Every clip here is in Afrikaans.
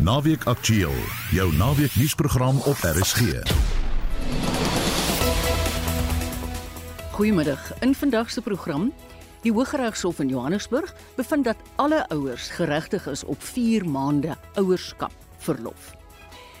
Naweek Aktueel, jou naweek nuusprogram op RSG. Goeiemiddag. In vandag se program, die Hooggeregshof in Johannesburg bevind dat alle ouers geregtig is op 4 maande ouerskap verlof.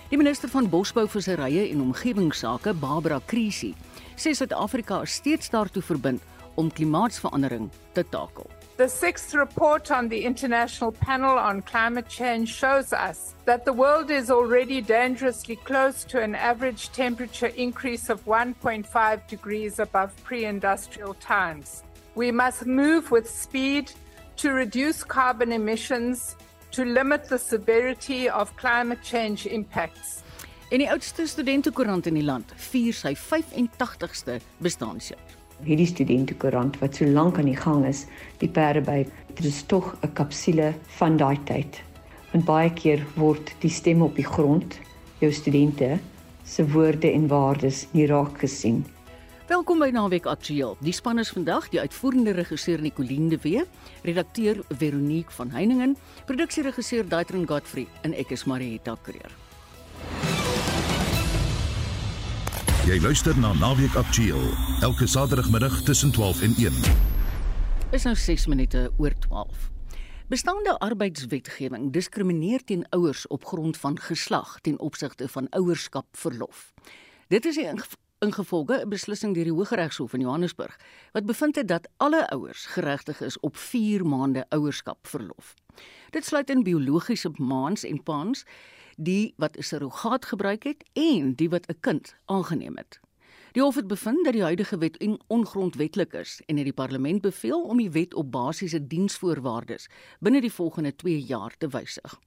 Die minister van Bosbou, Visserye en Omgewingsake, Barbara Krisi, sê Suid-Afrika is steeds daartoe verbind om klimaatsverandering te takel. The sixth report on the International Panel on Climate Change shows us that the world is already dangerously close to an average temperature increase of 1.5 degrees above pre industrial times. We must move with speed to reduce carbon emissions, to limit the severity of climate change impacts. En die oudste studentekoerant in die land vier sy 85ste bestaanjaar hierdie studentekoerant wat so lank aan die gang is, die perde by, dit is tog 'n kapsule van daai tyd. Want baie keer word die stem op die grond, jou studente se woorde en waardes nie raak gesien. Welkom by Naweek Aktueel. Die span is vandag die uitvoerende regisseur Nicoline de Wee, redakteur Veronique van Heiningen, produksieregisseur Daitrin Godfrey en ek is Marieta Kreer. Jy luister na Naweek Aktueel elke Saterdagmiddag tussen 12 en 1. Is nou 6 minute oor 12. Bestaande arbeidswetgewing diskrimineer teen ouers op grond van geslag ten opsigte van ouerskapverlof. Dit is ingevolge 'n beslissing deur die Hooggeregshof in Johannesburg wat bevind het dat alle ouers geregtig is op 4 maande ouerskapverlof. Dit sluit in biologiese maans en paans die wat 'n surrogaat gebruik het en die wat 'n kind aangeneem het. Die hof het bevind dat die huidige wet ongrondwettig is en het die parlement beveel om die wet op basiese diensvoorwaardes binne die volgende 2 jaar te wysig.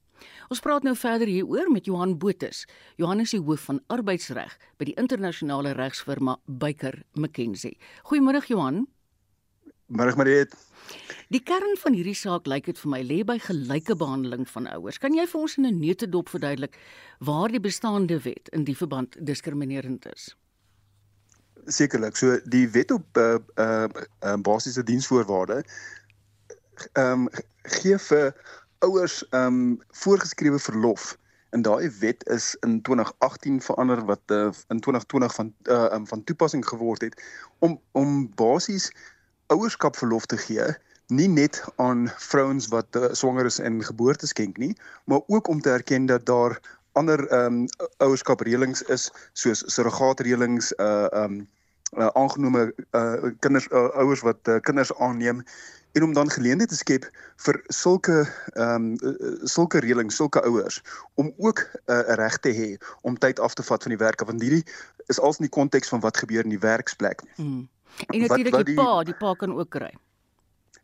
Ons praat nou verder hieroor met Johan Botus. Johan is die hoof van arbeidsreg by die internasionale regsfirma Baker McKenzie. Goeiemôre Johan. Môre Mariet. Die kern van hierdie saak lyk dit vir my lê by gelyke behandeling van ouers. Kan jy vir ons in 'n neutedop verduidelik waar die bestaande wet in die verband diskriminerend is? Sekerlik. So die wet op uh uh, uh basiese diensvoorwaarde ehm um, gee vir ouers ehm um, voorgeskrewe verlof. En daai wet is in 2018 verander wat uh, in 2020 van uh um, van toepassing geword het om om basies ouerskapverlof te gee nie net aan vrouens wat uh, swanger is en geboorte skenk nie, maar ook om te erken dat daar ander ehm um, ouerskapreëlings is soos surrogaatreëlings uh ehm um, uh, aangenome uh kinders uh, ouers wat uh, kinders aanneem en om dan geleenthede te skep vir sulke ehm um, sulke reëlings, sulke ouers om ook 'n uh, reg te hê om tyd af te vat van die werk want hierdie is als in die konteks van wat gebeur in die werksplek. Hmm. En natuurlik die pa, die pa kan ook kry.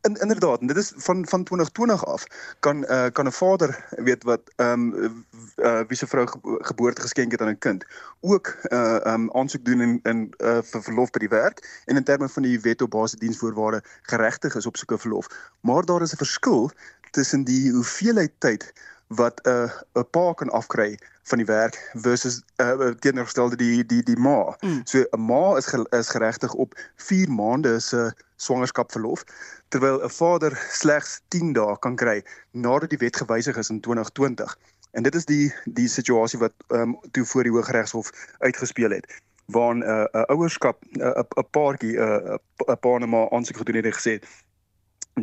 In, inderdaad, dit is van van 2020 af kan uh, kan 'n vader weet wat ehm um, uh, wie se vrou geboorte geskenk het aan 'n kind ook uh um aansoek doen in in uh, vir verlof by die werk en in terme van die wet op basiese diensvoorwaarde geregtig is op sulke verlof. Maar daar is 'n verskil tussen die hoeveelheid tyd wat 'n uh, 'n pa kan afkry van die werk versus uh, teenoorgestelde die die die ma. Mm. So 'n ma is ge, is geregtig op 4 maande se swangerskapverlof terwyl 'n vader slegs 10 dae kan kry nadat die wet gewysig is in 2020. En dit is die die situasie wat ehm um, toe voor die Hooggeregshof uitgespeel het waar 'n uh, 'n ouerskap 'n uh, 'n paartjie 'n uh, 'n pa en ma aansoek gedoen het en gesê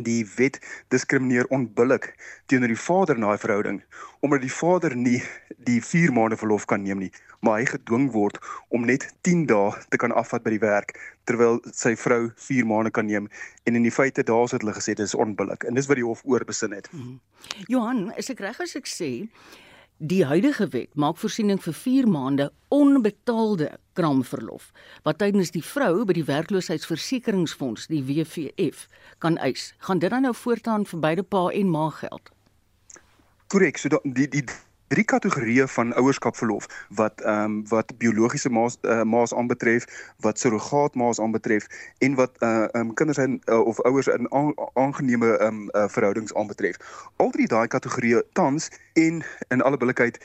die wet diskrimineer onbillik teenoor die vader in daai verhouding omdat die vader nie die 4 maande verlof kan neem nie maar hy gedwing word om net 10 dae te kan afvat by die werk terwyl sy vrou 4 maande kan neem en in die feite daar het hulle gesê dit is onbillik en dis wat die hof oorbesin het mm -hmm. Johan is ek reg as ek sê Die huidige wet maak voorsiening vir 4 maande onbetaalde kraamverlof wat tydens die vrou by die werkloosheidsversekeringsfonds, die WVF, kan eis. Gaan dit dan nou voortaan vir beide pa en ma geld? Korrek, so die die drie kategorieë van ouerskapverlof wat ehm um, wat biologiese maas uh, maas aanbetref, wat surrogaat maas aanbetref en wat uh um, kinders en uh, of ouers in aangeneme ehm um, uh, verhoudings aanbetref. Al drie daai kategorieë tans en in alle billikheid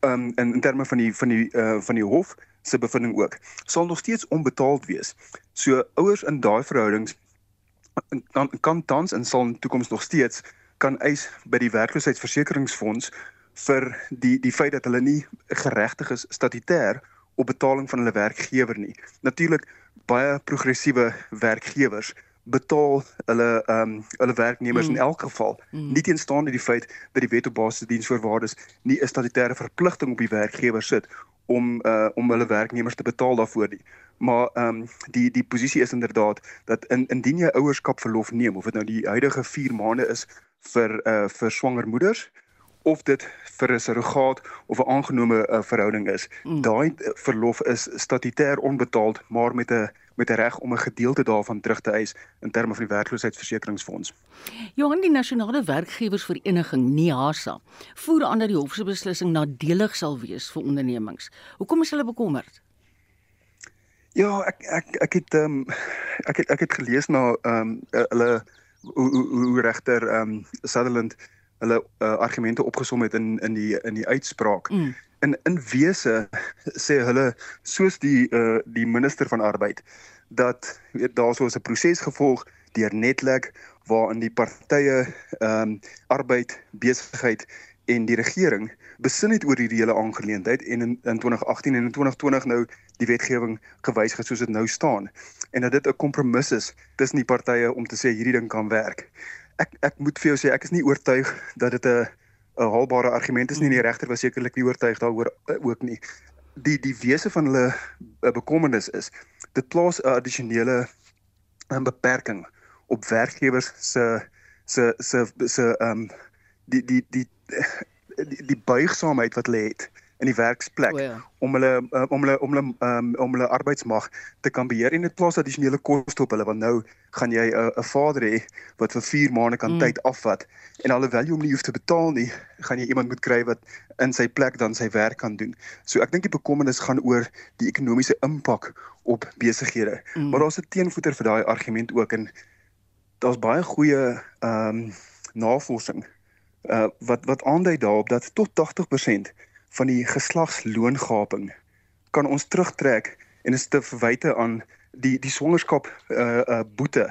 ehm um, in, in terme van die van die uh van die hof se bevinding ook sal nog steeds onbetaald wees. So ouers in daai verhoudings kan kan tans en sal in toekoms nog steeds kan eis by die werkloosheidsversekeringsfonds vir die die feit dat hulle nie geregtig is statutêr op betaling van hulle werkgewer nie. Natuurlik baie progressiewe werkgewers betaal hulle ehm um, hulle werknemers mm. in elk geval mm. nie teenstaande die feit dat die wet op basis diensvoorwaardes nie 'n statutêre verpligting op die werkgewer sit om uh om hulle werknemers te betaal daarvoor nie. Maar ehm um, die die posisie is inderdaad dat in indien jy ouerskap verlof neem of dit nou die huidige 4 maande is vir uh vir swanger moeders of dit vir 'n surrogaat of 'n aangenome uh, verhouding is. Mm. Daai verlof is statutêr onbetaald, maar met 'n met 'n reg om 'n gedeelte daarvan terug te eis in terme van die werkloosheidsversekeringsfonds. Johan die nasionale werkgewersvereniging NIASA voer aan dat die hof se beslissing nadelig sal wees vir ondernemings. Hoekom is hulle bekommerd? Ja, ek ek ek het ehm um, ek het ek het gelees na ehm um, hulle hoe hoe, hoe regter ehm um, Sutherland hulle uh, argumente opgesom het in in die in die uitspraak. Mm. In in wese sê hulle soos die uh, die minister van arbeid dat weet daar sou 'n proses gevolg deur Netlek waarin die partye ehm um, arbeid, besigheid en die regering besin het oor hierdie hele aangeleentheid en in, in 2018 en in 2020 nou die wetgewing gewysig het soos dit nou staan en dat dit 'n kompromis is tussen die partye om te sê hierdie ding kan werk ek ek moet vir jou sê ek is nie oortuig dat dit 'n 'n haalbare argument is nie. En die regter was sekerlik nie oortuig daaroor eh, ook nie. Die die wese van hulle eh, bekommernis is dit plaas 'n addisionele 'n eh, beperking op werkgewers se se se se ehm die die die die, die buigsaamheid wat hulle het in die werksplek oh, ja. om hulle uh, om hulle om hulle um, om hulle arbeidsmag te kan beheer en dit plaas addisionele koste op hulle want nou gaan jy 'n uh, vader hê wat vir 4 maande kan mm. tyd afvat en alhoewel jy hom nie hoef te betaal nie gaan jy iemand moet kry wat in sy plek dan sy werk kan doen. So ek dink die bekommernis gaan oor die ekonomiese impak op besighede. Mm. Maar daar's 'n teenvoeter vir daai argument ook en daar's baie goeie ehm um, navorsing uh, wat wat aandui daarop dat tot 80% van die geslagsloongaping kan ons terugtrek en is te verwyte aan die die swangerskap uh uh boete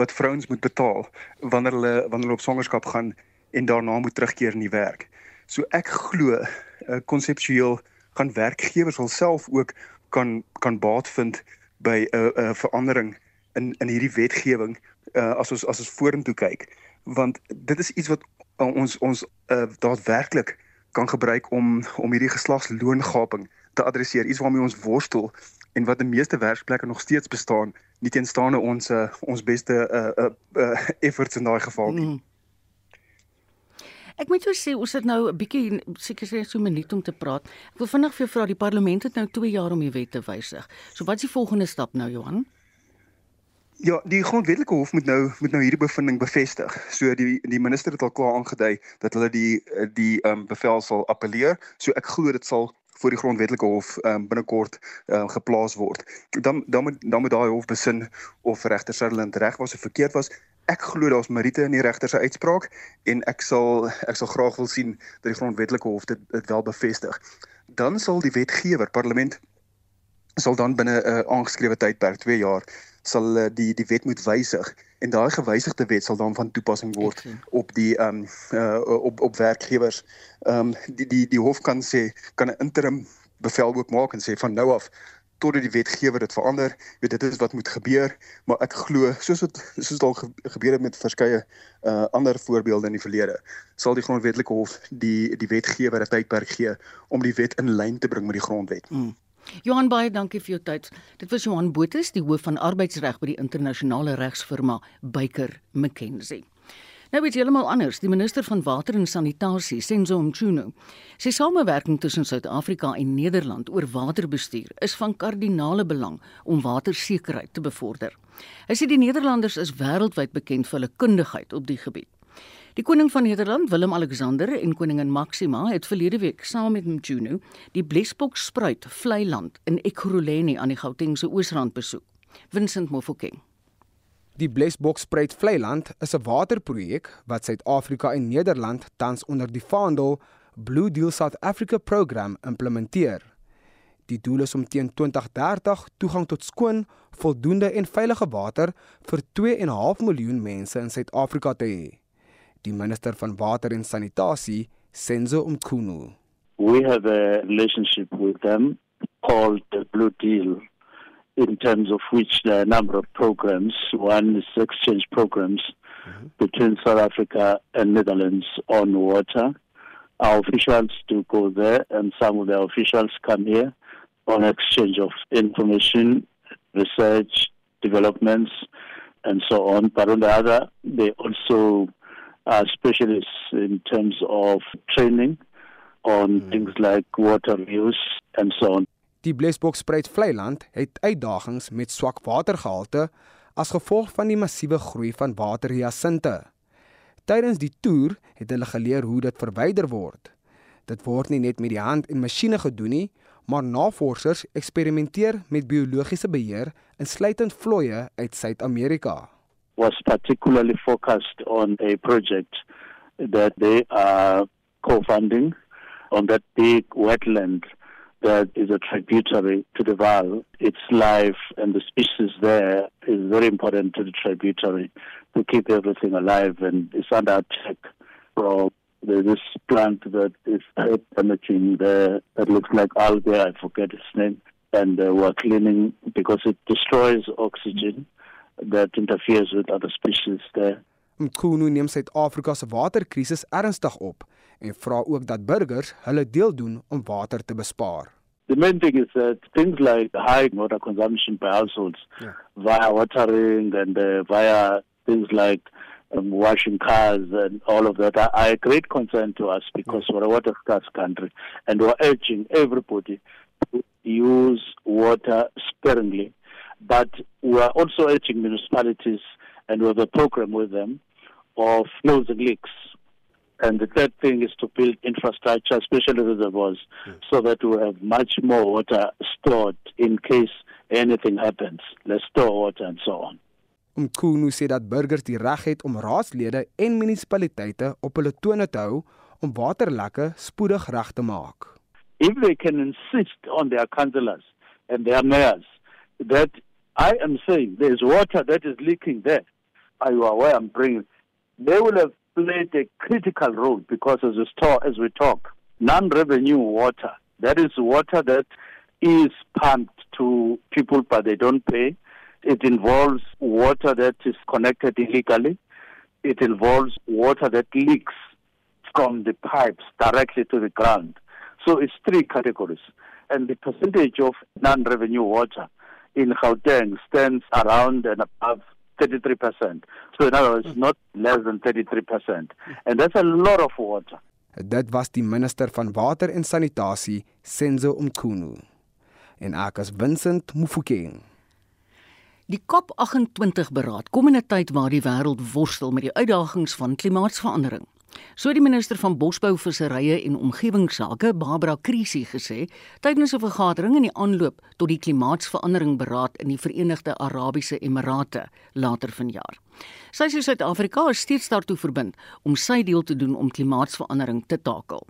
wat vrouens moet betaal wanneer hulle wanneer hulle op swangerskap gaan en daarna moet terugkeer in die werk. So ek glo uh konseptueel gaan werkgewers alself ook kan kan baat vind by 'n uh, uh, verandering in in hierdie wetgewing uh as ons as ons vorentoe kyk want dit is iets wat uh, ons ons uh daadwerklik kan gebruik om om hierdie geslagsloongaping te adresseer, iets waarmee ons worstel en wat in meeste werkplekke nog steeds bestaan, nie teenstaande ons uh, ons beste uh, uh, uh, efforts in daai geval nie. Mm. Ek moet jou sê, ons het nou 'n bietjie seker sê so 'n minuut om te praat. Ek wil vinnig vir jou vra, die parlement het nou 2 jaar om die wet te wysig. So wat is die volgende stap nou, Johan? Ja, die grondwetlike hof moet nou moet nou hierdie bevinding bevestig. So die die minister het al klaar aangedui dat hulle die die ehm um, bevel sal appeleer. So ek glo dit sal voor die grondwetlike hof ehm um, binnekort ehm um, geplaas word. Dan dan moet dan moet daai hof besin of regter Sutherland reg was of verkeerd was. Ek glo daar's meriete in die regter se uitspraak en ek sal ek sal graag wil sien dat die grondwetlike hof dit, dit wel bevestig. Dan sal die wetgewer parlement sal dan binne 'n uh, aangeskrewe tydperk 2 jaar sal hulle die die wet moet wysig en daai gewysigde wet sal dan van toepassing word op die ehm um, uh, op op werkgewers. Ehm um, die die die hof kan sê kan 'n interim bevel ook maak en sê van nou af totdat die wetgewer dit verander, weet dit is wat moet gebeur, maar ek glo soos wat soos al gebeur het met verskeie uh ander voorbeelde in die verlede, sal die grondwetlike hof die die wetgewer 'n tydperk gee om die wet in lyn te bring met die grondwet. Mm. Johan baie dankie vir jou tyd. Dit was Johan Botus, die hoof van arbeidsreg by die internasionale regsfirma Baker McKenzie. Nou jy heeltemal anders. Die minister van water en sanitasie, Senzo Mchunu, sê samewerking tussen Suid-Afrika en Nederland oor waterbestuur is van kardinale belang om watersekerheid te bevorder. Hy sê die Nederlanders is wêreldwyd bekend vir hulle kundigheid op die gebied. Die koning van Nederland, Willem-Alexander en koningin Maxima het verlede week saam met Mjuno die Blesbok spruit vlei-land in Ekurhuleni aan die Gautengse Oosrand besoek. Vincent Mofokeng. Die Blesbok spruit vlei-land is 'n waterprojek wat Suid-Afrika en Nederland tans onder die vaandel Blue Deal South Africa program implementeer. Die doel is om teen 2030 toegang tot skoon, voldoende en veilige water vir 2.5 miljoen mense in Suid-Afrika te hê. Die minister van water en sanitasie, Senzo Umkhunu. We have a relationship with them called the Blue Deal in terms of which there are a number of programs. One is exchange programs mm-hmm. between South Africa and Netherlands on water. Our officials do go there, and some of the officials come here on exchange of information, research, developments, and so on. But on the other, they also are specialists in terms of training on mm. things like water use and so on. Die Blesbokspruit vlei-land het uitdagings met swak watergehalte as gevolg van die massiewe groei van waterhyasinte. Tydens die toer het hulle geleer hoe dit verwyder word. Dit word nie net met die hand en masjiene gedoen nie, maar navorsers eksperimenteer met biologiese beheer insluitend vloeie uit Suid-Amerika. Was particularly focused on a project that they are co-funding on that big wetland that is a tributary to the Vaal. Its life and the species there is very important to the tributary to keep everything alive and it's under attack from this plant that is damaging the that looks like algae, I forget its name, and uh, we're cleaning because it destroys oxygen that interferes with other species there. Mkhunu neem Suid-Afrika se waterkrisis ernstig op en vra ook dat burgers hulle deel doen om water te bespaar. The main thing is that things like high water consumption by households yeah. via watering and uh, via things like um, washing cars and all of that are, are a great concern to us because yeah. we're a water scarce country and we're urging everybody to use water sparingly. But we're also urging municipalities and we have a program with them of closing leaks And the third thing is to build infrastructure, especially reservoirs, yes. so that we have much more water stored in case anything happens. Let's store water and so on. Mkhunu sê dat burgers die reg het om raadslede en munisipaliteite op hulle tone te hou om waterlekke spoedig reg te maak. If they can insist on their councillors and their mayors that I am saying there is water that is leaking there, are you aware I'm bringing? They will have played a critical role because as we, talk, as we talk, non-revenue water, that is water that is pumped to people but they don't pay. It involves water that is connected illegally. It involves water that leaks from the pipes directly to the ground. So it's three categories. And the percentage of non-revenue water in Gauteng stands around and above 33%. So in other words, not less than 33%. And that's a lot of water. Dit was die minister van water en sanitasie, Senzo Umkhunu. En ek as Vincent Mufokeng. Die COP28 beraad kom in 'n tyd waar die wêreld worstel met die uitdagings van klimaatsverandering. So die minister van Bosbou, Visserye en Omgewingsake, Barbara Krisi gesê tydens 'n vergadering in die aanloop tot die klimaatsverandering beraad in die Verenigde Arabiese Emirate later vanjaar. Sy sê Suid-Afrika is steeds daartoe verbind om sy deel te doen om klimaatsverandering te takel.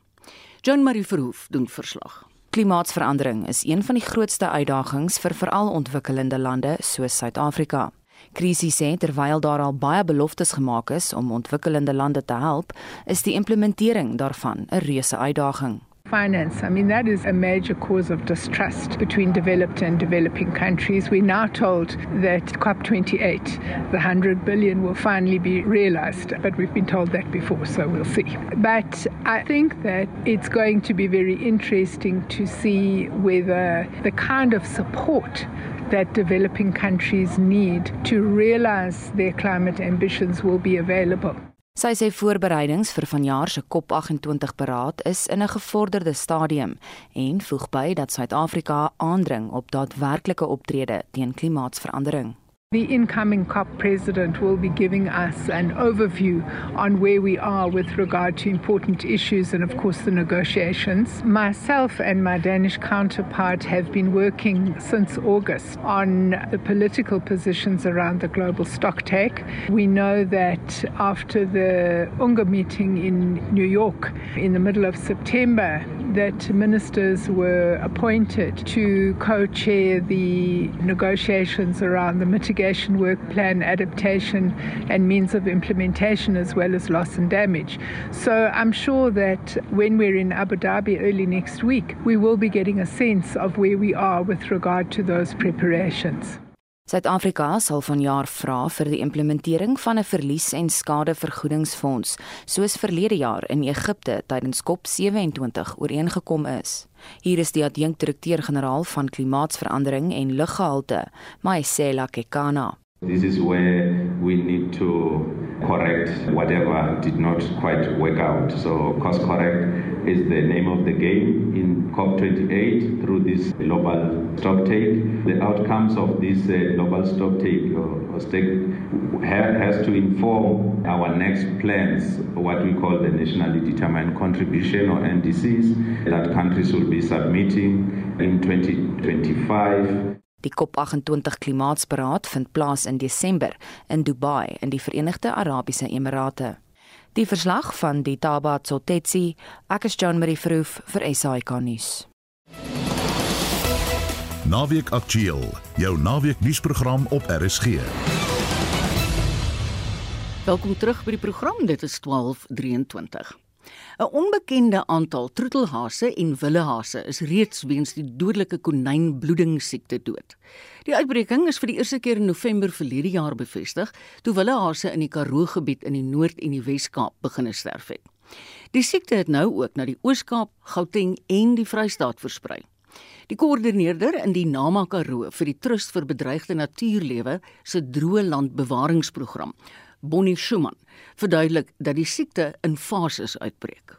Joan Marie Verhoef doen verslag. Klimaatsverandering is een van die grootste uitdagings vir veral ontwikkelende lande soos Suid-Afrika. Krisis sê terwyl daar al baie beloftes gemaak is om ontwikkelende lande te help, is die implementering daarvan 'n reuse uitdaging. Finance. I mean, that is a major cause of distrust between developed and developing countries. We're now told that COP28, the 100 billion, will finally be realized, but we've been told that before, so we'll see. But I think that it's going to be very interesting to see whether the kind of support that developing countries need to realize their climate ambitions will be available. Sy sê voorbereidings vir vanjaar se COP28 beraad is in 'n gevorderde stadium en voeg by dat Suid-Afrika aandring op daadwerklike optrede teen klimaatsverandering. The incoming COP president will be giving us an overview on where we are with regard to important issues and, of course, the negotiations. Myself and my Danish counterpart have been working since August on the political positions around the global stocktake. We know that after the UNGA meeting in New York in the middle of September, that ministers were appointed to co chair the negotiations around the mitigation remediation work plan, adaptation, and means of implementation, as well as loss and damage. So I'm sure that when we're in Abu Dhabi early next week, we will be getting a sense of where we are with regard to those preparations. Suid-Afrika sal vanjaar vra vir die implementering van 'n verlies- en skadevergoedingsfonds, soos verlede jaar in Egipte tydens COP27 ooreengekom is. Hier is die adjunkdirekteur-generaal van klimaatsverandering en luggehalte, Maisela Kekana. This is where we need to correct whatever did not quite work out. So, cost correct is the name of the game in COP28 through this global stocktake. The outcomes of this uh, global stocktake or, or stake has to inform our next plans, what we call the nationally determined contribution or NDCs, that countries will be submitting in 2025. Die COP28 klimaatsberaad vind plaas in Desember in Dubai in die Verenigde Arabiese Emirate. Die verslag van die Taba Tsotetsi, ek is Jean Marie Verhoef vir SAK nuus. Naweek Aktueel, jou naweek nuusprogram op RSG. Welkom terug by die program. Dit is 12:23. 'n Onbekende aantal troetelhase en willehase is reeds weens die dodelike konynbloeding siekte dood. Die uitbreking is vir die eerste keer in November verlede jaar bevestig, toe willehase in die Karoo gebied in die Noord en die Wes-Kaap begine sterf het. Die siekte het nou ook na die Oos-Kaap, Gauteng en die Vrystaat versprei. Die koördineerder in die Nama Karoo vir die Trust vir Bedreigde Natuurlewe se Droë Land Bewaringsprogram, Bonnie Schumann, verduidelik dat die siekte in fases uitbreek.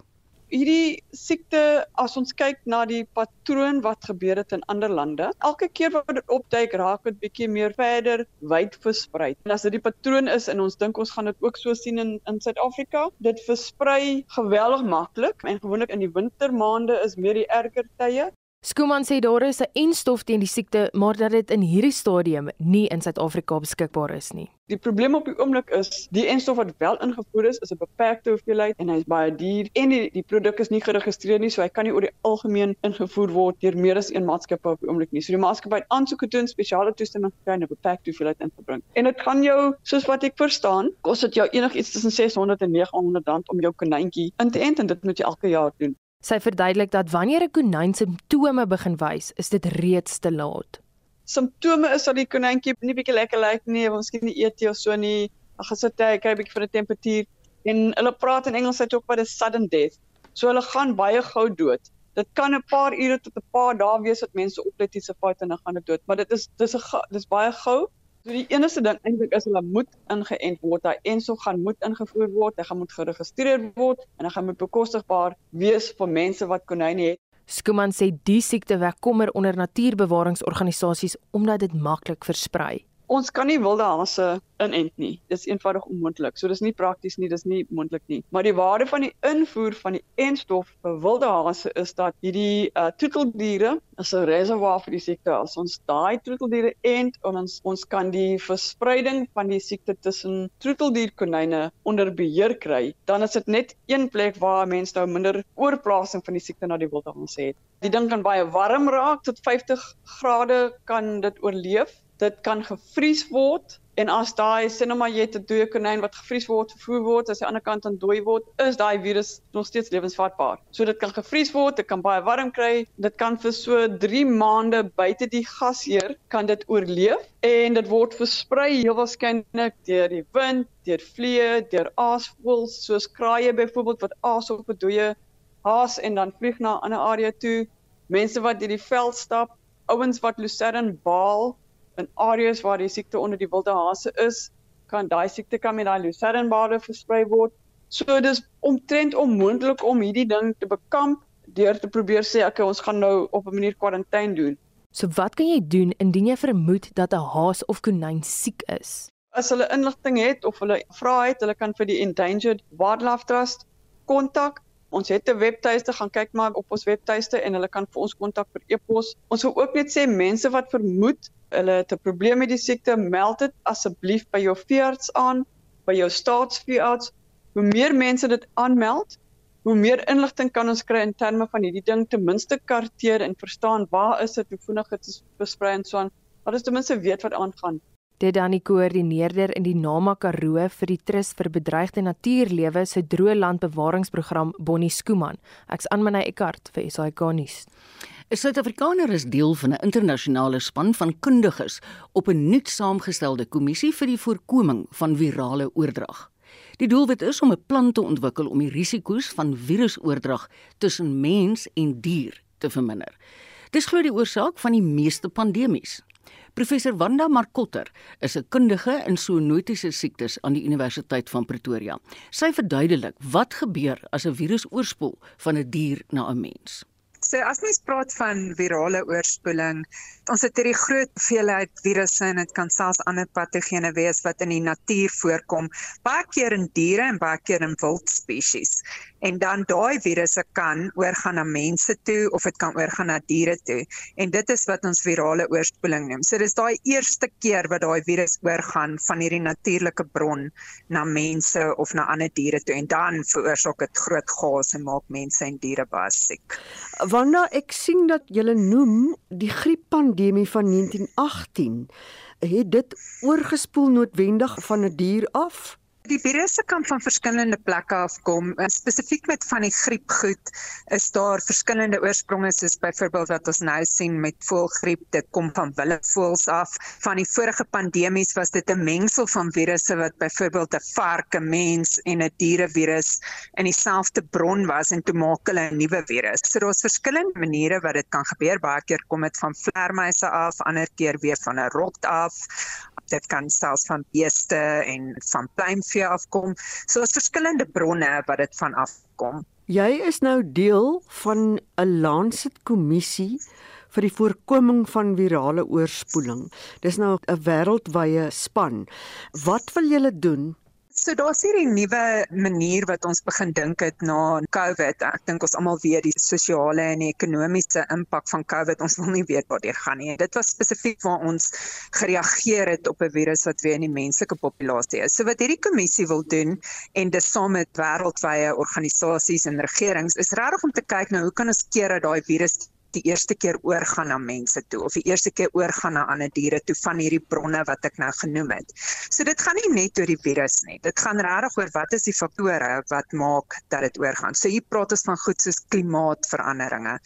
Hierdie siekte as ons kyk na die patroon wat gebeur het in ander lande, elke keer wat dit opduik, raak dit bietjie meer verder wyd versprei. En as dit die patroon is en ons dink ons gaan dit ook so sien in in Suid-Afrika, dit versprei geweldig maklik en gewoonlik in die wintermaande is meer die erger tye. Skuman sê daar is 'n enstof teen die siekte, maar dat dit in hierdie stadium nie in Suid-Afrika beskikbaar is nie. Die probleem op die oomblik is die enstof wat wel ingevoer is, is 'n beperkte hoeveelheid en hy's baie duur en die, die produk is nie geregistreer nie, so hy kan nie oor die algemeen ingevoer word deur meer as een maatskappy op die oomblik nie. So die maatskappy het aansoek gedoen, spesiale toestemming en 'n beperkte hoeveelheid in te bring. En dit gaan jou, soos wat ek verstaan, kos dit jou enigiets tussen 600 en 900 rand om jou konyntjie in te ent en dit moet jy elke jaar doen. Sy verduidelik dat wanneer 'n konyn simptome begin wys, is dit reeds te laat. Simptome is dat die konyntjie nie bietjie lekker lyk nie, of miskien nie eet of so nie. Ag gesit hy kry bietjie vir 'n temperatuur en hulle praat in Engels uit ook wat 'n sudden death. So hulle gaan baie gou dood. Dit kan 'n paar ure tot 'n paar dae wees dat mense oplet iets se fout en dan gaan dit dood, maar dit is dis 'n dis baie gou So die enigste ding eintlik is hulle moet ingeënt word. Hy enso gaan moet ingevoer word, hy gaan moet geregistreer word en hy gaan moet bekostigbaar wees vir mense wat konyne het. Skuman sê die siekte wek kommer onder natuurbewaringsorganisasies omdat dit maklik versprei. Ons kan nie wilde hase inent nie. Dis eenvoudig onmoontlik. So dis nie prakties nie, dis nie moontlik nie. Maar die waarde van die invoer van die enstof vir wilde hase is dat hierdie uh, troeteldiere is 'n reservoir vir die siekte. As ons daai troeteldiere ent, ons ons kan die verspreiding van die siekte tussen troeteldierkonyne onder beheer kry, dan is dit net een plek waar mense nou minder oorplasing van die siekte na die wilde hase het. Die ding kan baie warm raak tot 50 grade kan dit oorleef dit kan gevries word en as daai sê nou maar jy het 'n dooie konyn wat gevries word, vervoer word, as die ander kant dan dooi word, is daai virus nog steeds lewensvatbaar. So dit kan gevries word, dit kan baie warm kry, dit kan vir so 3 maande buite die gasheer kan dit oorleef en dit word versprei heel waarskynlik deur die wind, deur vliee, deur aasvoëls soos kraaie byvoorbeeld wat aas op 'n dooie haas en dan vlieg na 'n ander area toe. Mense wat deur die veld stap, ouens wat lucerne baal in areas waar die siekte onder die wilde hase is, kan daai siekte kan met daai lucernbare versprei word. So dis omtrent onmoontlik om hierdie ding te bekamp deur te probeer sê okay, ons gaan nou op 'n manier kwarantyne doen. So wat kan jy doen indien jy vermoed dat 'n haas of konyn siek is? As hulle inligting het of hulle vra het, hulle kan vir die Endangered Wildlife Trust kontak. Ons het 'n webtuiste, gaan kyk maar op ons webtuiste en hulle kan vir ons kontak per e-pos. Ons wil ook net sê mense wat vermoed hulle het 'n probleem met die siekte, meld dit asseblief by jou veearts aan, by jou staatsveearts. Hoe meer mense dit aanmeld, hoe meer inligting kan ons kry in terme van hierdie ding ten minste karteer en verstaan waar is dit, hoe vinnig dit versprei en so aan. Maar dis ten minste weet wat aangaan. Dit dan die koördineerder in die Nama Karoo vir die Trust vir Bedreigde Natuurlewe se droë landbewaringsprogram Bonnie Skooman. Ek's aan my Eckart vir SAK nuus. 'n Suid-Afrikaner is deel van 'n internasionale span van kundiges op 'n nuut saamgestelde kommissie vir die voorkoming van virale oordrag. Die doelwit is om 'n plan te ontwikkel om die risiko's van virusoordrag tussen mens en dier te verminder. Dis glo die oorsaak van die meeste pandemies. Professor Wanda Markotter is 'n kundige in zoonotiese siektes aan die Universiteit van Pretoria. Sy verduidelik wat gebeur as 'n virus oorspoel van 'n dier na 'n mens. So as mens praat van virale oorspoeling, ons het hierdie groot hoeveelheid virusse en dit kan selfs ander patogene wees wat in die natuur voorkom, baie keer in diere en baie keer in wild spesies. En dan daai virusse kan oorgaan na mense toe of dit kan oorgaan na diere toe. En dit is wat ons virale oorspoeling noem. So dis daai eerste keer wat daai virus oorgaan van hierdie natuurlike bron na mense of na ander diere toe en dan veroorsaak dit groot chaos en maak mense en diere baie siek. Wanneer ek sien dat jy noem die grieppandemie pandemie van 1918 het dit oorgespoel noodwendig van 'n dier af Die virusse kan van verskillende plekke afkom. Spesifiek met van die griepgoed is daar verskillende oorspronge soos byvoorbeeld wat ons nou sien met voëlgriep, dit kom van willevoëls af. Van die vorige pandemies was dit 'n mengsel van virusse wat byvoorbeeld 'n vark, 'n mens en 'n dierevirus in dieselfde bron was en toe maak hulle 'n nuwe virus. So daar's verskillende maniere wat dit kan gebeur. Baie keer kom dit van vleermuise af, ander keer weer van 'n rot af dit kan selfs van beeste en van pluimvee afkom. So daar's verskillende bronne wat dit van afkom. Jy is nou deel van 'n Lancet kommissie vir die voorkoming van virale oorspoeling. Dis nou 'n wêreldwye span. Wat wil julle doen So daar's hierdie nuwe manier wat ons begin dink het na COVID. Ek dink ons almal weet die sosiale en die ekonomiese impak van COVID. Ons wil nie weet wat dit gaan nie. Dit was spesifiek waar ons gereageer het op 'n virus wat weer in die menslike populasie is. So wat hierdie kommissie wil doen en dis saam met wêreldwye organisasies en regerings is regtig om te kyk na hoe kan ons keer dat daai virus die eerste keer oorgaan na mense toe of die eerste keer oorgaan na ander diere toe van hierdie bronne wat ek nou genoem het. So dit gaan nie net oor die virus nie. Dit gaan regtig oor wat is die faktore wat maak dat dit oorgaan. So hier praat ons van goed soos klimaatsveranderinge,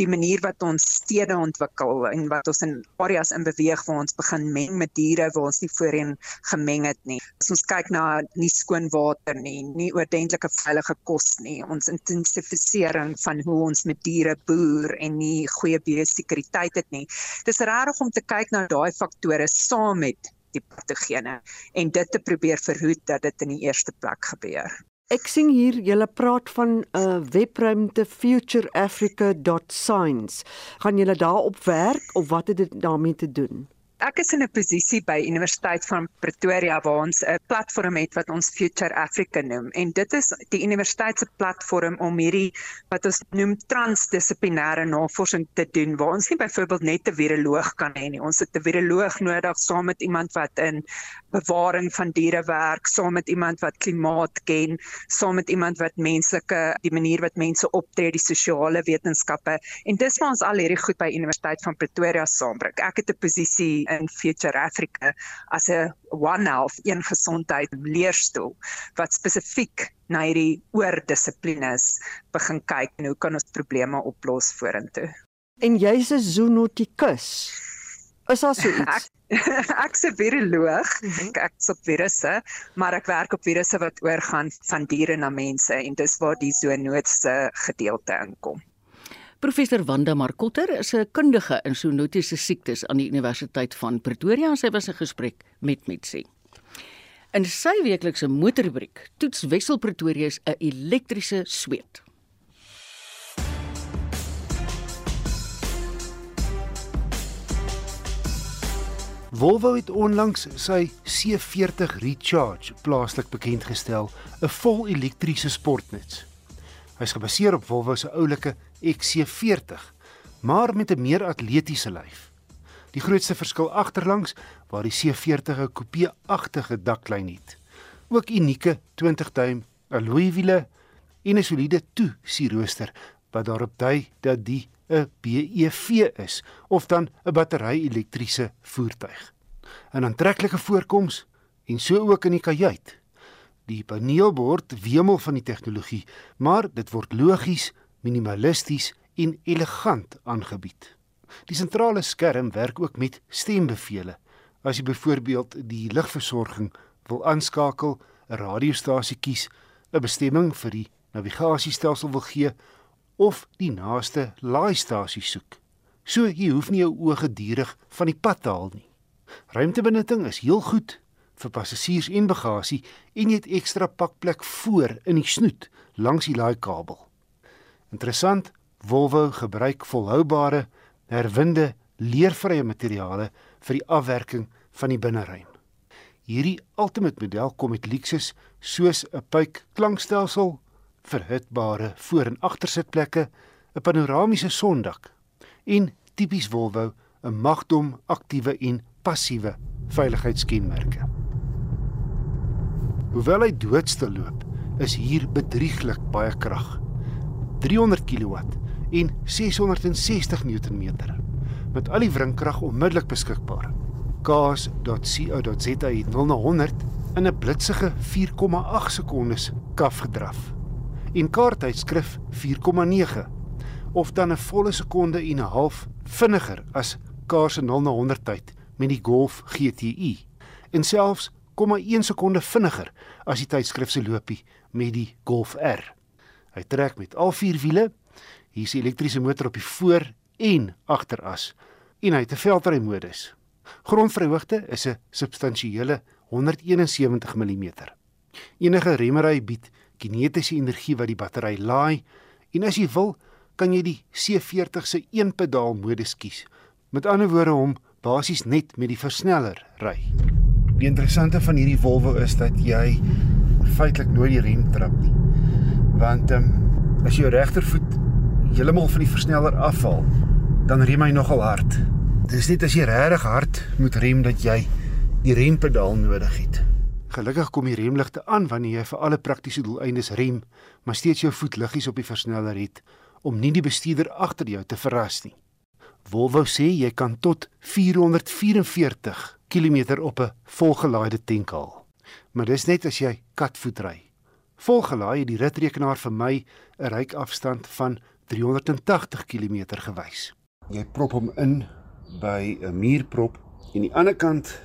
die manier wat ons stede ontwikkel en wat ons in areas in beweeg waar ons begin meng met diere waar ons nie voorheen gemeng het nie. As ons kyk na nie skoon water nie, nie oordentlike veilige kos nie, ons intensifisering van hoe ons met diere boer en nie nie goeie biosekuriteit het nie. Dis regtig om te kyk na daai faktore saam met die patogene en dit te probeer verhoed dat dit in die eerste plek gebeur. Ek sien hier julle praat van 'n uh, webruimte futureafrica.science. Gaan julle daarop werk of wat het dit daarmee te doen? Ek is in 'n posisie by Universiteit van Pretoria waar ons 'n platform het wat ons Future Africa noem en dit is die universiteit se platform om hierdie wat ons noem transdissiplinêre navorsing te doen waar ons nie byvoorbeeld net 'n viroloog kan hê nie. Ons het 'n viroloog nodig saam met iemand wat in bewaring van diere werk, saam met iemand wat klimaat ken, saam met iemand wat menslike die manier wat mense optree, die sosiale wetenskappe en dis waar ons al hierdie goed by Universiteit van Pretoria saambring. Ek het 'n posisie in Future Africa as 'n one health een gesondheid leerstoel wat spesifiek na hierdie oordissiplines begin kyk en hoe kan ons probleme oplos vorentoe. En jy's 'n zoonotikus. Is daar so iets? ek se viroloog. Mhm. Ek is op virusse, maar ek werk op virusse wat oorgaan van diere na mense en dis waar die zoonotiese gedeelte inkom. Professor Wanda Markotter is 'n kundige in zoonotiese siektes aan die Universiteit van Pretoria en sy was 'n gesprek met Mitsi. In sy weeklikse motorrubriek toets Wessel Pretoria 'n elektriese sweet. Volvo het onlangs sy C40 Recharge plaaslik bekend gestel, 'n vol elektriese sportnuts. Hy's gebaseer op Volvo se oulike XC40, maar met 'n meer atletiese lyf. Die grootste verskil agterlangs waar die C40 'n coupe-agtige daklyn het. Ook unieke 20-duim alloy wiele en 'n soliede toe-sierrooster wat daarop dui dat die 'n BEV is of dan 'n battery-elektriese voertuig. 'n aantreklike voorkoms en so ook in die kajuit. Die paneelbord wemel van die tegnologie, maar dit word logies, minimalisties en elegant aangebied. Die sentrale skerm werk ook met stembevele. As jy byvoorbeeld die ligversorging wil aanskakel, 'n radiostasie kies, 'n bestemming vir die navigasiestelsel wil gee of die naaste laaistasie soek. So jy hoef nie jou oë gedurig van die pad te haal nie. Ruimtebenutting is heel goed vir passasiers en bagasie en jy het ekstra pakplek voor in die snoet langs die laaikabel. Interessant, Volvo gebruik volhoubare, herwinde, leervrye materiale vir die afwerking van die binneruim. Hierdie Ultimate model kom met luukses soos 'n puik klankstelsel, verhitbare voor- en agtersitplekke, 'n panoramiese sondak en tipies Volvo 'n magdom aktiewe en passiewe veiligheidskenmerke. Hoewel hy doodstil loop, is hier bedrieglik baie krag. 300 kW en 660 Nm met al die wringkrag onmiddellik beskikbaar. Cars.co.za het 0 na 100 in 'n blitsige 4,8 sekondes kaf gedraf. En kaarttydskrif 4,9 of dan 'n volle sekonde en 'n half vinniger as Cars se 0 na 100 tyd met die Golf GTI. En selfs 0,1 sekonde vinniger as die tydskrif se loopie met die Golf R. Hy trek met al vier wiele. Hier is 'n elektriese motor op die voor en agteras en hy het 'n veldry modus. Grondvryhoogte is 'n substansiële 171 mm. Enige remmery bied kinetiese energie wat die battery laai en as jy wil, kan jy die C40 se een pedaal modus kies. Met ander woorde om basies net met die versneller ry. Die interessante van hierdie Volvo is dat jy feitelik nooit die rem trap nie. Want ehm um, as jou regtervoet heeltemal van die versneller afval, dan rem hy nogal hard. Dis net as jy regtig hard moet rem dat jy die rempedaal nodig het. Gelukkig kom die remligte aan wanneer jy vir alle praktiese doeleindes rem, maar steeds jou voet liggies op die versneller het om nie die bestuurder agter jou te verras nie. Volvo sê jy kan tot 444 km op 'n volgelaaide tank haal. Maar dis net as jy katvoet ry. Volgelaai het die ritrekenaar vir my 'n ryk-afstand van 380 km gewys. Jy prop hom in by 'n muurprop en die ander kant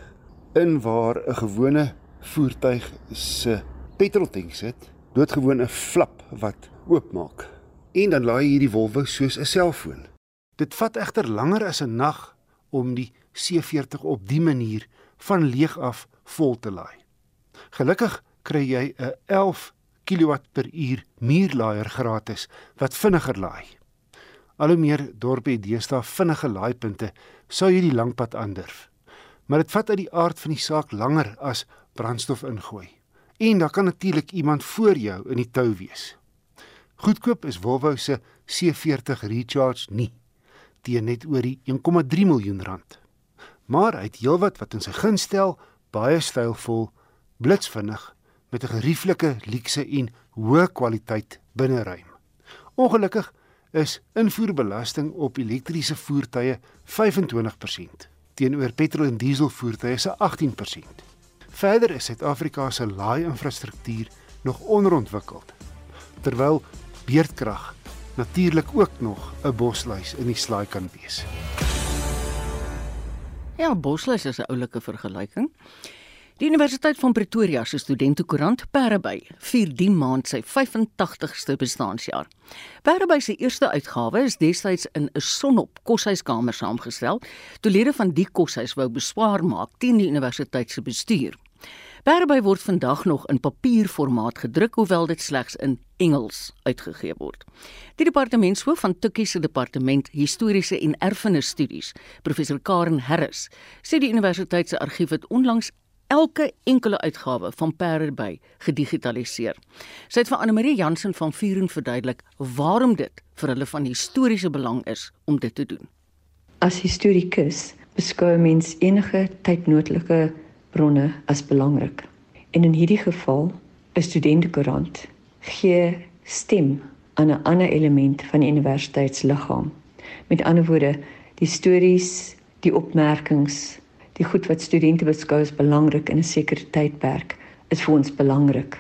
in waar 'n gewone voertuig se petroltank sit, doodgewoon 'n flap wat oopmaak. En dan laai hierdie Volvo soos 'n selfoon. Dit vat egter langer as 'n nag om die C40 op die manier van leeg af vol te laai. Gelukkig kry jy 'n 11 kW per uur muurlaaier gratis wat vinniger laai. Al hoe meer dorpe het deesdae vinnige laaipunte, sou jy die langpad aandurf. Maar dit vat uit die aard van die saak langer as brandstof ingooi. En daar kan natuurlik iemand voor jou in die tou wees. Goedkoop is Volvo se C40 Recharge nie teen net oor die 1,3 miljoen rand. Maar hy het heelwat wat in sy guns stel, baie stylvol, blitsvinnig met 'n gerieflike luukse en hoë kwaliteit binneruim. Ongelukkig is invoerbelasting op elektriese voertuie 25% teenoor petrol en diesel voertuie se 18%. Verder is Suid-Afrika se laai-infrastruktuur nog onderontwikkeld. Terwyl beerdkrag natuurlik ook nog 'n bosluis in die slaai kan wees. Ja, bosluis is 'n oulike vergelyking. Die Universiteit van Pretoria se studentekoerant Parabay vier die maand sy 85ste bestaanjaar. Parabay se eerste uitgawe is destyds in 'n sonop koshuiskamer saamgestel, toe lede van die koshuis wou beswaar maak teen die universiteit se bestuur. Parabay word vandag nog in papierformaat gedruk hoewel dit slegs in Engels uitgegee word. Die departementshoof van Tukkie se departement historiese en erfenisstudies, professor Karen Harris, sê die universiteit se argief het onlangs elke enkele uitgawe van Parabay gedigitaliseer. Sy het vir Anne Marie Jansen van Vuren verduidelik waarom dit vir hulle van historiese belang is om dit te doen. As historikus beskou mens enige tydnoodlike bronne as belangrik. En in hierdie geval, 'n studentekoerant gee stem aan 'n ander element van die universiteitsliggaam. Met ander woorde, die stories, die opmerkings, die goed wat studente beskou as belangrik in 'n sekere tydperk is vir ons belangrik.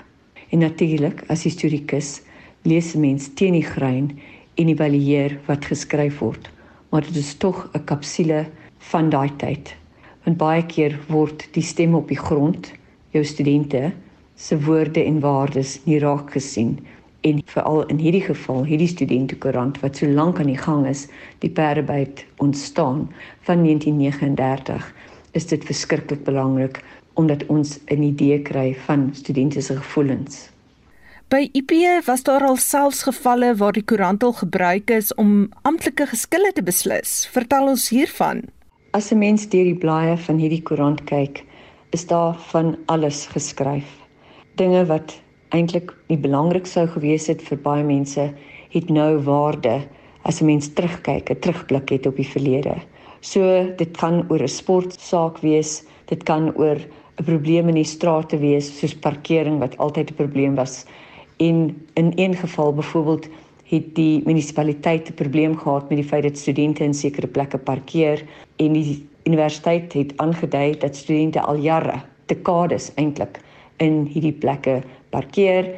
En natuurlik, as historikus, lees mens teen die grein en evalueer wat geskryf word, maar dit is tog 'n kapsule van daai tyd. Want baie keer word die stem op die grond, jou studente se woorde en waardes nie raak gesien en veral in hierdie geval hierdie studentekoerant wat so lank aan die gang is, die perdebyt ontstaan van 1939, is dit verskriklik belangrik omdat ons 'n idee kry van studente se gevoelens. By IP was daar al selfs gevalle waar die koerant al gebruik is om amptelike geskille te beslis. Vertel ons hiervan. As 'n mens deur die blaaie van hierdie koerant kyk, is daar van alles geskryf. Dinge wat eintlik nie belangrik sou gewees het vir baie mense, het nou waarde as 'n mens terugkyk, 'n terugblik het op die verlede. So dit kan oor 'n sportsaak wees, dit kan oor 'n probleem in die strate wees soos parkering wat altyd 'n probleem was. En in een geval byvoorbeeld het die munisipaliteit 'n probleem gehad met die feit dat studente in sekere plekke parkeer en die universiteit het aangedui dat studente al jare, dekades eintlik in hierdie plekke parkeer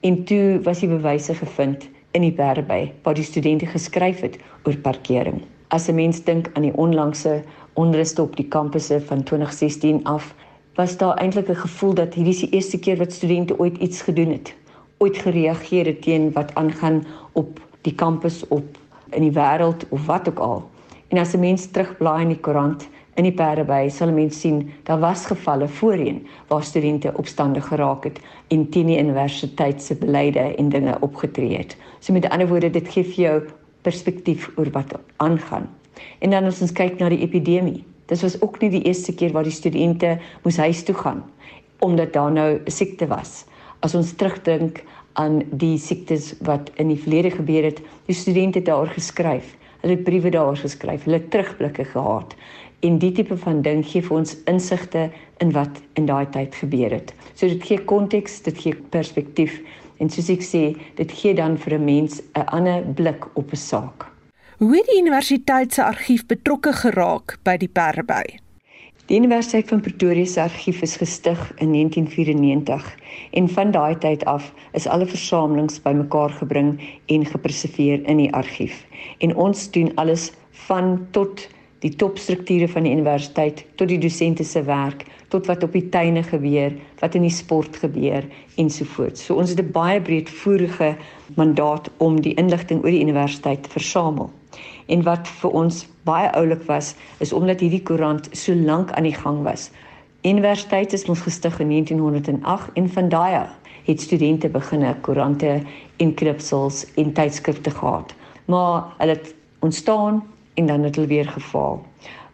en toe was die bewyse gevind in die Berby waar die studente geskryf het oor parkering. As 'n mens dink aan die onlangse onruste op die kampusse van 2016 af, was daar eintlik 'n gevoel dat hierdie is die eerste keer wat studente ooit iets gedoen het, ooit gereageer het teen wat aangaan op die kampus op in die wêreld of wat ook al. En as 'n mens terugblaai in die koerant in die Pardeby, sal 'n mens sien daar was gevalle voorheen waar studente opstandig geraak het en teen die universiteit se beleide en dinge opgetree het. So met ander woorde, dit gee vir jou perspektief oor wat aangaan. En dan as ons kyk na die epidemie, Dit was ook nie die eerste keer waar die studente moes huis toe gaan omdat daar nou 'n siekte was. As ons terugdink aan die siektes wat in die verlede gebeur het, die studente het daar geskryf. Hulle het briewe daar geskryf, hulle terugblikke gehad. En die tipe van ding gee vir ons insigte in wat in daai tyd gebeur het. So dit gee konteks, dit gee perspektief en soos ek sê, dit gee dan vir 'n mens 'n ander blik op 'n saak. Hoe het die universiteit se argief betrokke geraak by die Perby? Die Universiteit van Pretoria se argief is gestig in 1994 en van daai tyd af is alle versamelings bymekaar gebring en gepreserveer in die argief. En ons doen alles van tot die topstrukture van die universiteit tot die dosente se werk tot wat op die tuine gebeur, wat in die sport gebeur ensovoorts. So ons het 'n baie breedvoerige mandaat om die inligting oor die universiteit te versamel. En wat vir ons baie oulik was, is omdat hierdie koerant so lank aan die gang was. Universiteit is ons gestig in 1908 en van daai het studente beginne koerante en kripsels en tydskrifte gehad. Maar hulle ontstaan en dan het hulle weer gefaal.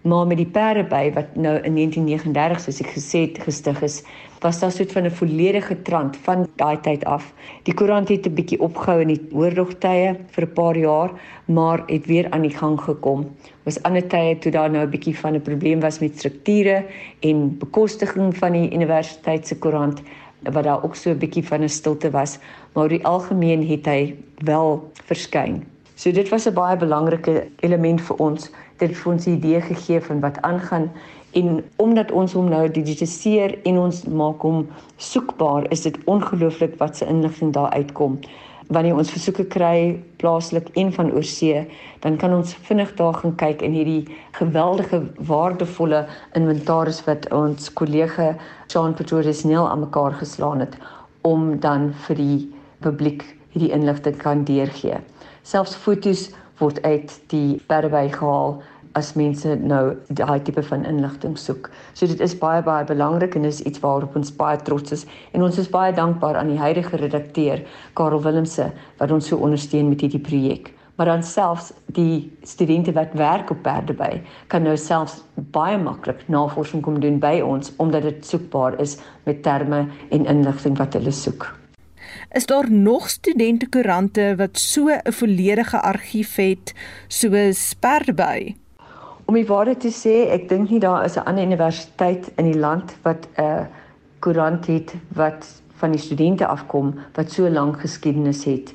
Maar met die perde by wat nou in 1939 soos ek gesê het gestig is, was daar so 'n soort van 'n volledige trant van daai tyd af. Die koerant het 'n bietjie opgehou in die oorlogtye vir 'n paar jaar, maar het weer aan die gang gekom. Was ander tye toe daar nou 'n bietjie van 'n probleem was met strukture en bekostiging van die universiteit se koerant wat daar ook so 'n bietjie van 'n stilte was, maar die algemeen het hy wel verskyn. So dit was 'n baie belangrike element vir ons dit vir ons 'n idee gegee van wat aangaan en omdat ons hom nou digitaliseer en ons maak hom soekbaar, is dit ongelooflik wat se inligting daar uitkom. Wanneer ons versoeke kry plaaslik en van oorsee, dan kan ons vinnig daar gaan kyk in hierdie geweldige waardevolle inventaris wat ons kollega Jean Pretorius Nel aan mekaar geslaan het om dan vir die publiek hierdie inligting kan deurgee. Selfs fotos word uit die bergwy gehaal as mense nou daai tipe van inligting soek. So dit is baie baie belangrik en is iets waarop ons baie trots is en ons is baie dankbaar aan die huidige redakteur Karel Willemse wat ons so ondersteun met hierdie projek. Maar dan selfs die studente wat werk op Perdeby kan nou selfs baie maklik navorsing kom doen by ons omdat dit soekbaar is met terme en inligting wat hulle soek. Is daar nog studentekoerante wat so 'n volledige argief het soos Perdby? Om die waarheid te sê, ek dink nie daar is 'n ander universiteit in die land wat 'n koerant het wat van die studente afkom wat so lank geskiedenis het.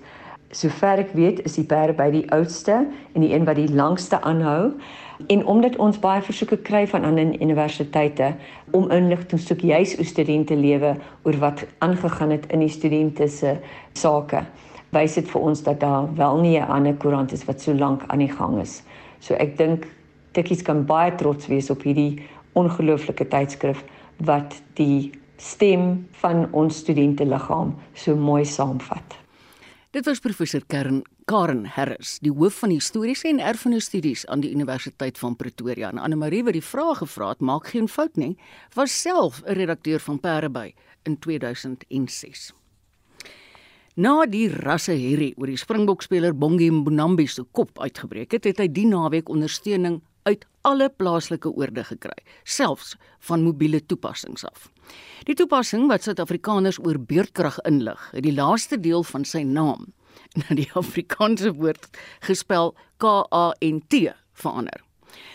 Sover ek weet, is die perde by die oudste en die een wat die langste aanhou. En omdat ons baie versoeke kry van ander universiteite om inligting soek juis oor studente lewe oor wat aangegaan het in die studente se sake, wys dit vir ons dat daar wel nie 'n ander koerant is wat so lank aan die gang is. So ek dink Tikkies kan baie trots wees op hierdie ongelooflike tydskrif wat die stem van ons studente liggaam so mooi saamvat. Dit was professor Kern Karen Harris, die hoof van historiese en erfenisstudies aan die Universiteit van Pretoria. En Anne Marie wat die vraag gevra het, maak geen fout nie, was self 'n redakteur van Pareby in 2006. Na die rasse herrie oor die Springbokspeler Bongi Mbonambi se kop uitgebreek het, het hy die naweek ondersteuning uit alle plaaslike oorde gekry, selfs van mobiele toepassings af. Die toepassing wat Suid-Afrikaners oor beerdkrag inlig, het die laaste deel van sy naam na die Afrikaanse woord gespel K A N T verander.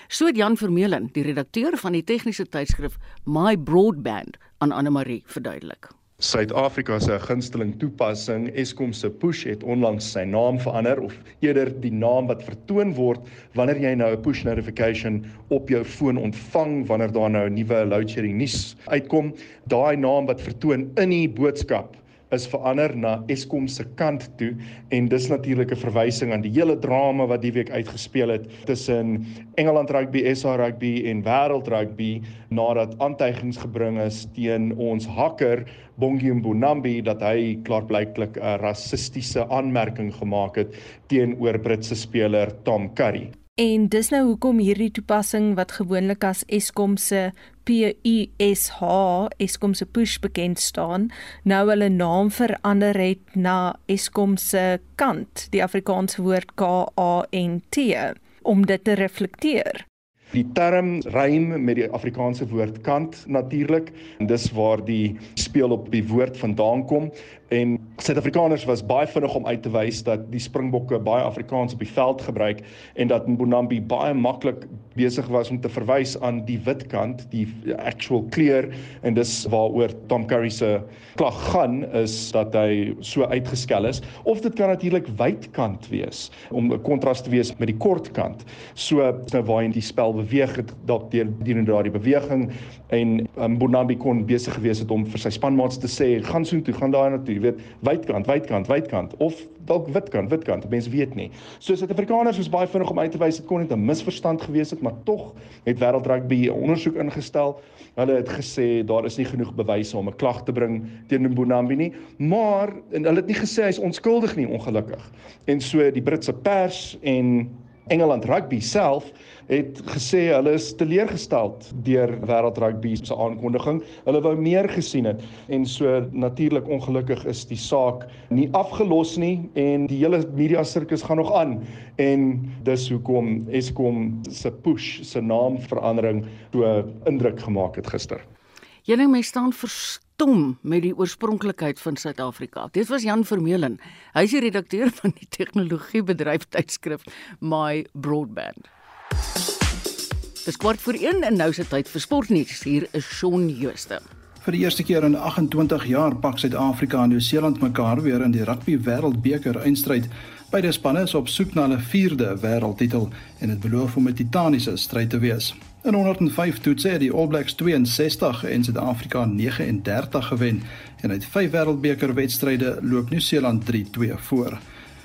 So Jan Vermeulen, die redakteur van die tegniese tydskrif My Broadband aan Anne Marie verduidelik. Suid-Afrika se gunsteling toepassing Eskom se push het onlangs sy naam verander of eerder die naam wat vertoon word wanneer jy nou 'n push notification op jou foon ontvang wanneer daar nou 'n nuwe load shedding nuus uitkom, daai naam wat vertoon in die boodskap is verander na Eskom se kant toe en dis natuurlik 'n verwysing aan die hele drama wat die week uitgespeel het tussen Engeland Rugby, SA Rugby en Wêreld Rugby nadat aantuigings gebring is teen ons hakker Bongi Mbonambi dat hy klaarblyklik 'n rassistiese aanmerking gemaak het teenoor Britse speler Tom Curry. En dis nou hoekom hierdie toepassing wat gewoonlik as Eskom se PUSH Eskom se push bekend staan, nou hulle naam verander het na Eskom se kant, die Afrikaanse woord K A N T om dit te reflekteer. Die term rym met die Afrikaanse woord kant natuurlik en dis waar die speel op die woord vandaan kom en Suid-Afrikaners was baie vinnig om uit te wys dat die Springbokke baie Afrikaans op die veld gebruik en dat Mbonambi baie maklik besig was om te verwys aan die wit kant, die actual kleur. En dis waaroor Tom Curry se klag gaan is dat hy so uitgeskel is. Of dit kan natuurlik wit kant wees om 'n kontras te wees met die kort kant. So nou waarheen die spel beweeg het dalk deur die daardie beweging. En Mbonambi kon besig gewees het om vir sy spanmaats te sê gaan soontoe, gaan daar na toe, jy weet wydkant, wydkant, wydkant of dalk witkant, witkant. Mense weet nie. So Suid-Afrikaners was baie vinnig om uit te wys dit kon net 'n misverstand gewees het, maar tog het Wêreld Rugby 'n ondersoek ingestel. Hulle het gesê daar is nie genoeg bewyse om 'n klag te bring teen Mbonambi nie, maar en hulle het nie gesê hy's onskuldig nie, ongelukkig. En so die Britse pers en Engeland Rugby self het gesê hulle is teleurgestel deur Wêreld Rugby se aankondiging. Hulle wou meer gesien het en so natuurlik ongelukkig is die saak nie afgelos nie en die hele media sirkus gaan nog aan en dis hoekom Eskom se push se naamverandering so indruk gemaak het gister. Julle mense staan verstom met die oorspronklikheid van Suid-Afrika. Dit was Jan Vermeulen. Hy is die redakteur van die tegnologiebedryf tydskrif My Broadband. Dis kwart voor 1 en nou is dit tyd vir sportnuus. Hier is Shaun Jooste. Vir die eerste keer in 28 jaar pak Suid-Afrika en Nieu-Seeland mekaar weer in die Rugby Wêreldbeker eindstryd. Beide spanne is op soek na hulle 4de wêreldtitel en dit beloof om 'n titaniese stryd te wees. In 105 toetse het die All Blacks 62 en Suid-Afrika 39 gewen en uit 5 wêreldbeker wedstryde loop Nieu-Seeland 3-2 voor.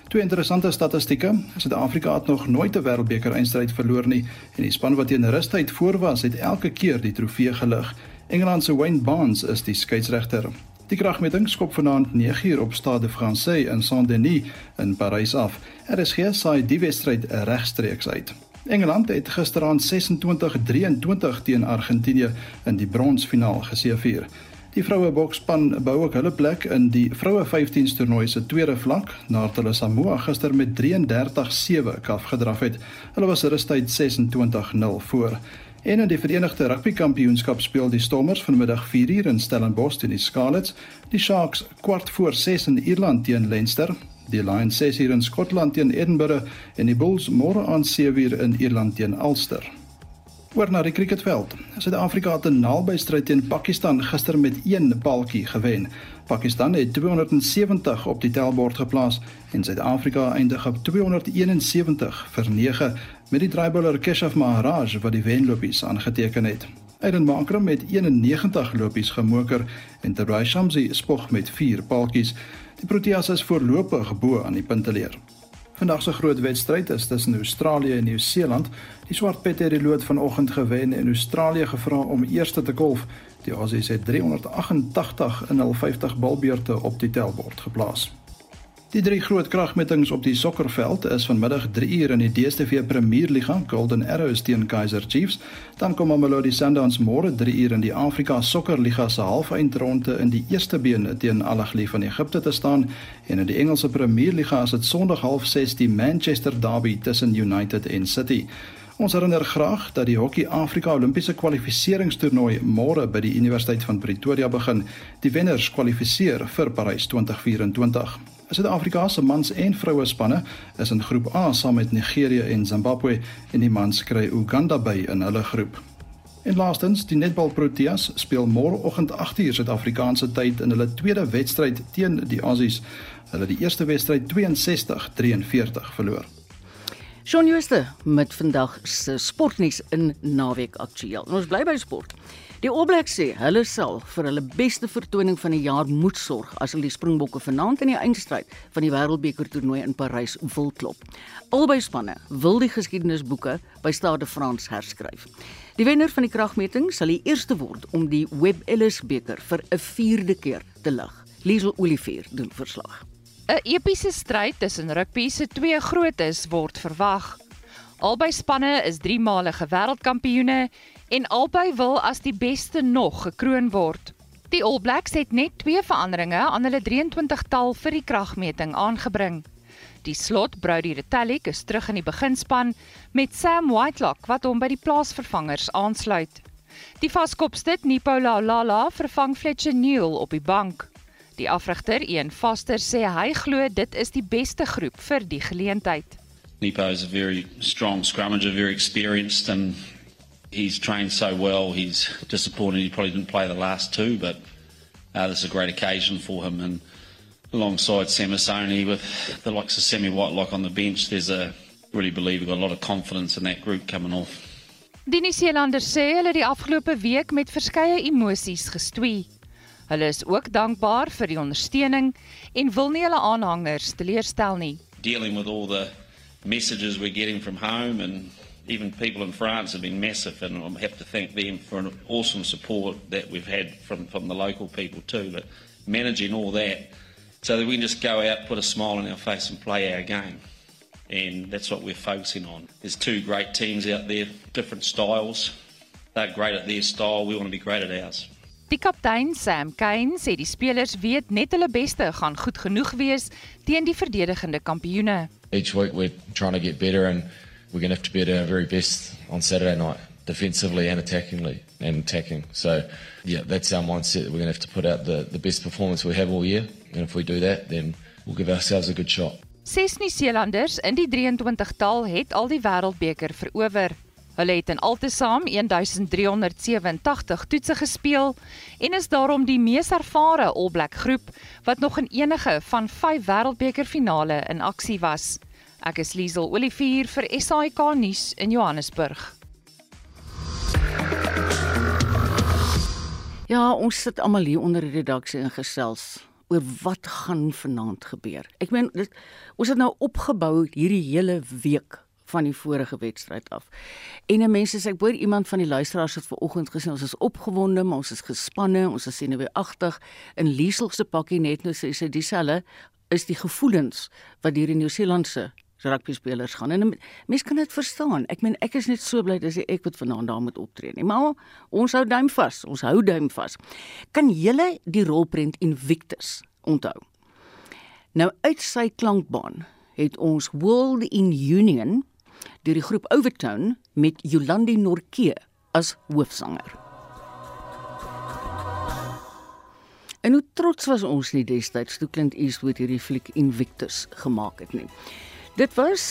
Twee interessante statistieke. Suid-Afrika het nog nooit 'n wêreldbeker eindstryd verloor nie en die span wat teen rustyd voor was, het elke keer die trofee gelig. Engeland se Wayne Barnes is die skeieregter. Die kragmeting skop vanaand 9uur op Stade Français in Saint-Denis in Parys af. RSG saai die wedstryd regstreeks uit. Engeland het gisteraand 26-23 teen Argentinië in die bronsfinaal geseëvier. Die vroue boksspan bou ook hulle plek in die vroue 15s toernooi se tweede vlak nadat hulle Samoa gister met 33-7 afgedraf het. Hulle was rustyd 26-0 voor. En in die Verenigde Rugby Kampioenskap speel die Stormers vanmiddag 4uur in Stellenbosch teen die Scarlets, die Sharks kwart voor 6 in Ierland teen Leinster, die Lions 6uur in Skotland teen Edinburgh en die Bulls môre aan 7uur in Ierland teen Ulster. Oor na die cricketveld. Suid-Afrika het 'n nabystryd teen Pakistan gister met 1 paltjie gewen. Pakistan het 270 op die tellbord geplaas en Suid-Afrika eindig op 271 vir 9 met die draaibouler Keshav Maharaj wat die wenlopies aangeteken het. Aiden Makram met 91 lopies gemoker en Terry Shamsi spog met 4 paltjies. Die Proteas is voorlopig bo aan die punteleer. Vandag se groot wedstryd is tussen Australië en Nieu-Seeland. Die swart pette het die lood vanoggend gewen en Australië gevra om eerste te golf. Die Aussies het 388 in hul 50 balbeurte op die tellbord geplaas. Die drie groot kragmetings op die sokkerveld is vanmiddag 3 uur in die DStv Premierliga Golden Arrows teen Kaizer Chiefs. Dan kom Mamelodi Sundowns môre 3 uur in die Afrika Sokkerliga se halfeindronde in die eerste been teen Al Ahly van Egipte te staan en in die Engelse Premierliga is dit Sondag 06:30 die Manchester Derby tussen United en City. Ons herinner graag dat die Hokkie Afrika Olimpiese kwalifikasietoernooi môre by die Universiteit van Pretoria begin. Die wenners kwalifiseer vir Parys 2024. Suid-Afrika se mans en vroue spanne is in groep A saam met Nigerië en Zimbabwe en die mans kry Uganda by in hulle groep. En laastens, die Netball Proteas speel môreoggend 8uur Suid-Afrikaanse tyd in hulle tweede wedstryd teen die Aussies. Hulle het die eerste wedstryd 62-43 verloor. Shaun Schuster met vandag se sportnuus in Naweek Aktueel. Ons bly by sport. Die Blacks sê hulle sal vir hulle beste vertoning van die jaar moet sorg as hulle die Springbokke vanaand in die eindstryd van die Wêreldbeker toernooi in Parys wil klop. Albei spanne wil die geskiedenisboeke by Stade France herskryf. Die wenner van die kragmeting sal die eerste word om die Webb Ellis beker vir 'n vierde keer te lig. Liesel Olivier doen verslag. 'n Epiese stryd tussen rugby se twee grootes word verwag. Albei spanne is 3 malige wêreldkampioene en albei wil as die beste nog gekroon word. Die All Blacks het net twee veranderinge aan hulle 23-tal vir die kragmeting aangebring. Die slot Brody Retallick is terug in die beginspan met Sam Whitelock wat hom by die plaasvervangers aansluit. Die vaskopstit Nipola Lala vervang Fletcher Neal op die bank. Die afrigter, Ian Foster, sê hy glo dit is die beste groep vir die geleentheid. Nipo is a very strong scrummager, very experienced, and he's trained so well. He's disappointed he probably didn't play the last two, but uh, this is a great occasion for him. And alongside Samasoni with the likes of Semi Whitelock on the bench, there's a really believe we've got a lot of confidence in that group coming off. Die Nieu-Seelanders sê hulle die afgelope week met verskeie emosies gestoei. Hulle is ook dankbaar vir die ondersteuning en wil nie hulle aanhangers teleurstel nie. Dealing with all the messages we're getting from home and even people in France have been massive and I have to thank them for an awesome support that we've had from, from the local people too. But managing all that so that we can just go out, put a smile on our face and play our game. And that's what we're focusing on. There's two great teams out there, different styles. They're great at their style, we want to be great at ours. Die kaptein Sam Kane sê die spelers weet net hulle beste gaan goed genoeg wees teen die verdedigende kampioene. Each week we're trying to get better and we're going to have to be at our very best on Saturday night, defensively and attackingly and attacking. So yeah, that's our mindset. We're going to have to put out the the best performance we have all year and if we do that then we'll give ourselves a good shot. Ses Nieu-Seelanders in die 23-tal het al die wêreldbeker verower. Hulle het in altesaam 1387 toetse gespeel en is daarom die mees ervare All Black groep wat nog in enige van 5 wêreldbekerfinale in aksie was. Ek is Liesel Olivier vir SAK nuus in Johannesburg. Ja, ons sit almal hier onder die redaksie en gesels oor wat gaan vanaand gebeur. Ek meen ons het nou opgebou hierdie hele week van die vorige wedstryd af. En 'n mense sê ek hoor iemand van die luisteraars het vanoggend gesê ons is opgewonde, maar ons is gespanne, ons is senuweeagtig. In Liesel se pakkie net nou sê sy dieselfde is die gevoelens wat deur die Nieu-Seelandse rugby spelers gaan. En mense kan dit verstaan. Ek meen ek is net so bly dat ek wat vanaand daar moet optree nie. Maar ons hou duim vas. Ons hou duim vas. Kan julle die rolprent Invictus onthou? Nou uit sy klankbaan het ons World in Union deur die groep Overtone met Jolandi Norke as hoofsanger. En hoe trots was ons nie destyds toe Clint Eastwood hierdie fliek Invictus gemaak het nie. Dit was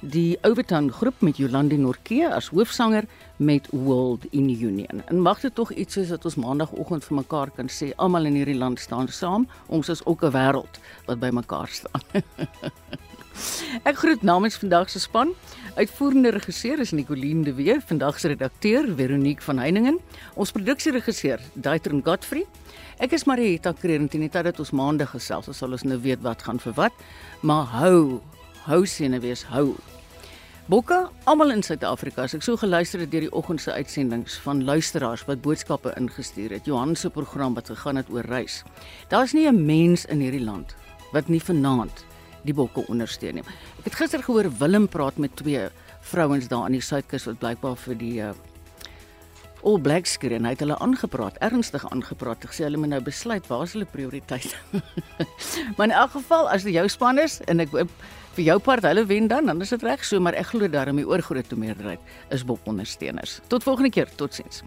die Overtown groep met Jolandi Norke as hoofsanger met World in Union. En mag dit tog iets soos dat ons maandagooggend vir mekaar kan sê almal in hierdie land staan saam. Ons is ook 'n wêreld wat by mekaar staan. Ek groet namens vandag se span. Uitvoerende regisseur is Nicoline de Wee, vandag se redakteur Veronique van Heiningen, ons produksieregisseur Daitron Godfrey. Ek is Marieta Kreerentini dat ons maandag gesels, ons sal ons nou weet wat gaan vir wat, maar hou, hou sene wees hou. Bokke, almal in Suid-Afrika, as ek so geluister het deur die oggend se uitsendings van luisteraars wat boodskappe ingestuur het, Johan se program wat gegaan het oor reis. Daar's nie 'n mens in hierdie land wat nie vanaand die bokke ondersteun nie. Ek het gister gehoor Willem praat met twee vrouens daar aan die suidkus wat blykbaar vir die uh, All Blacks skree en hy het hulle aangepraat, ernstig aangepraat, gesê hulle moet nou besluit waar is hulle prioriteit. maar in elk geval as dit jou span is en ek vir jou part hulle wen dan, dan is dit reg so, maar ek glo daarmee oorgroot meerderheid is bok ondersteuners. Tot volgende keer, totsiens.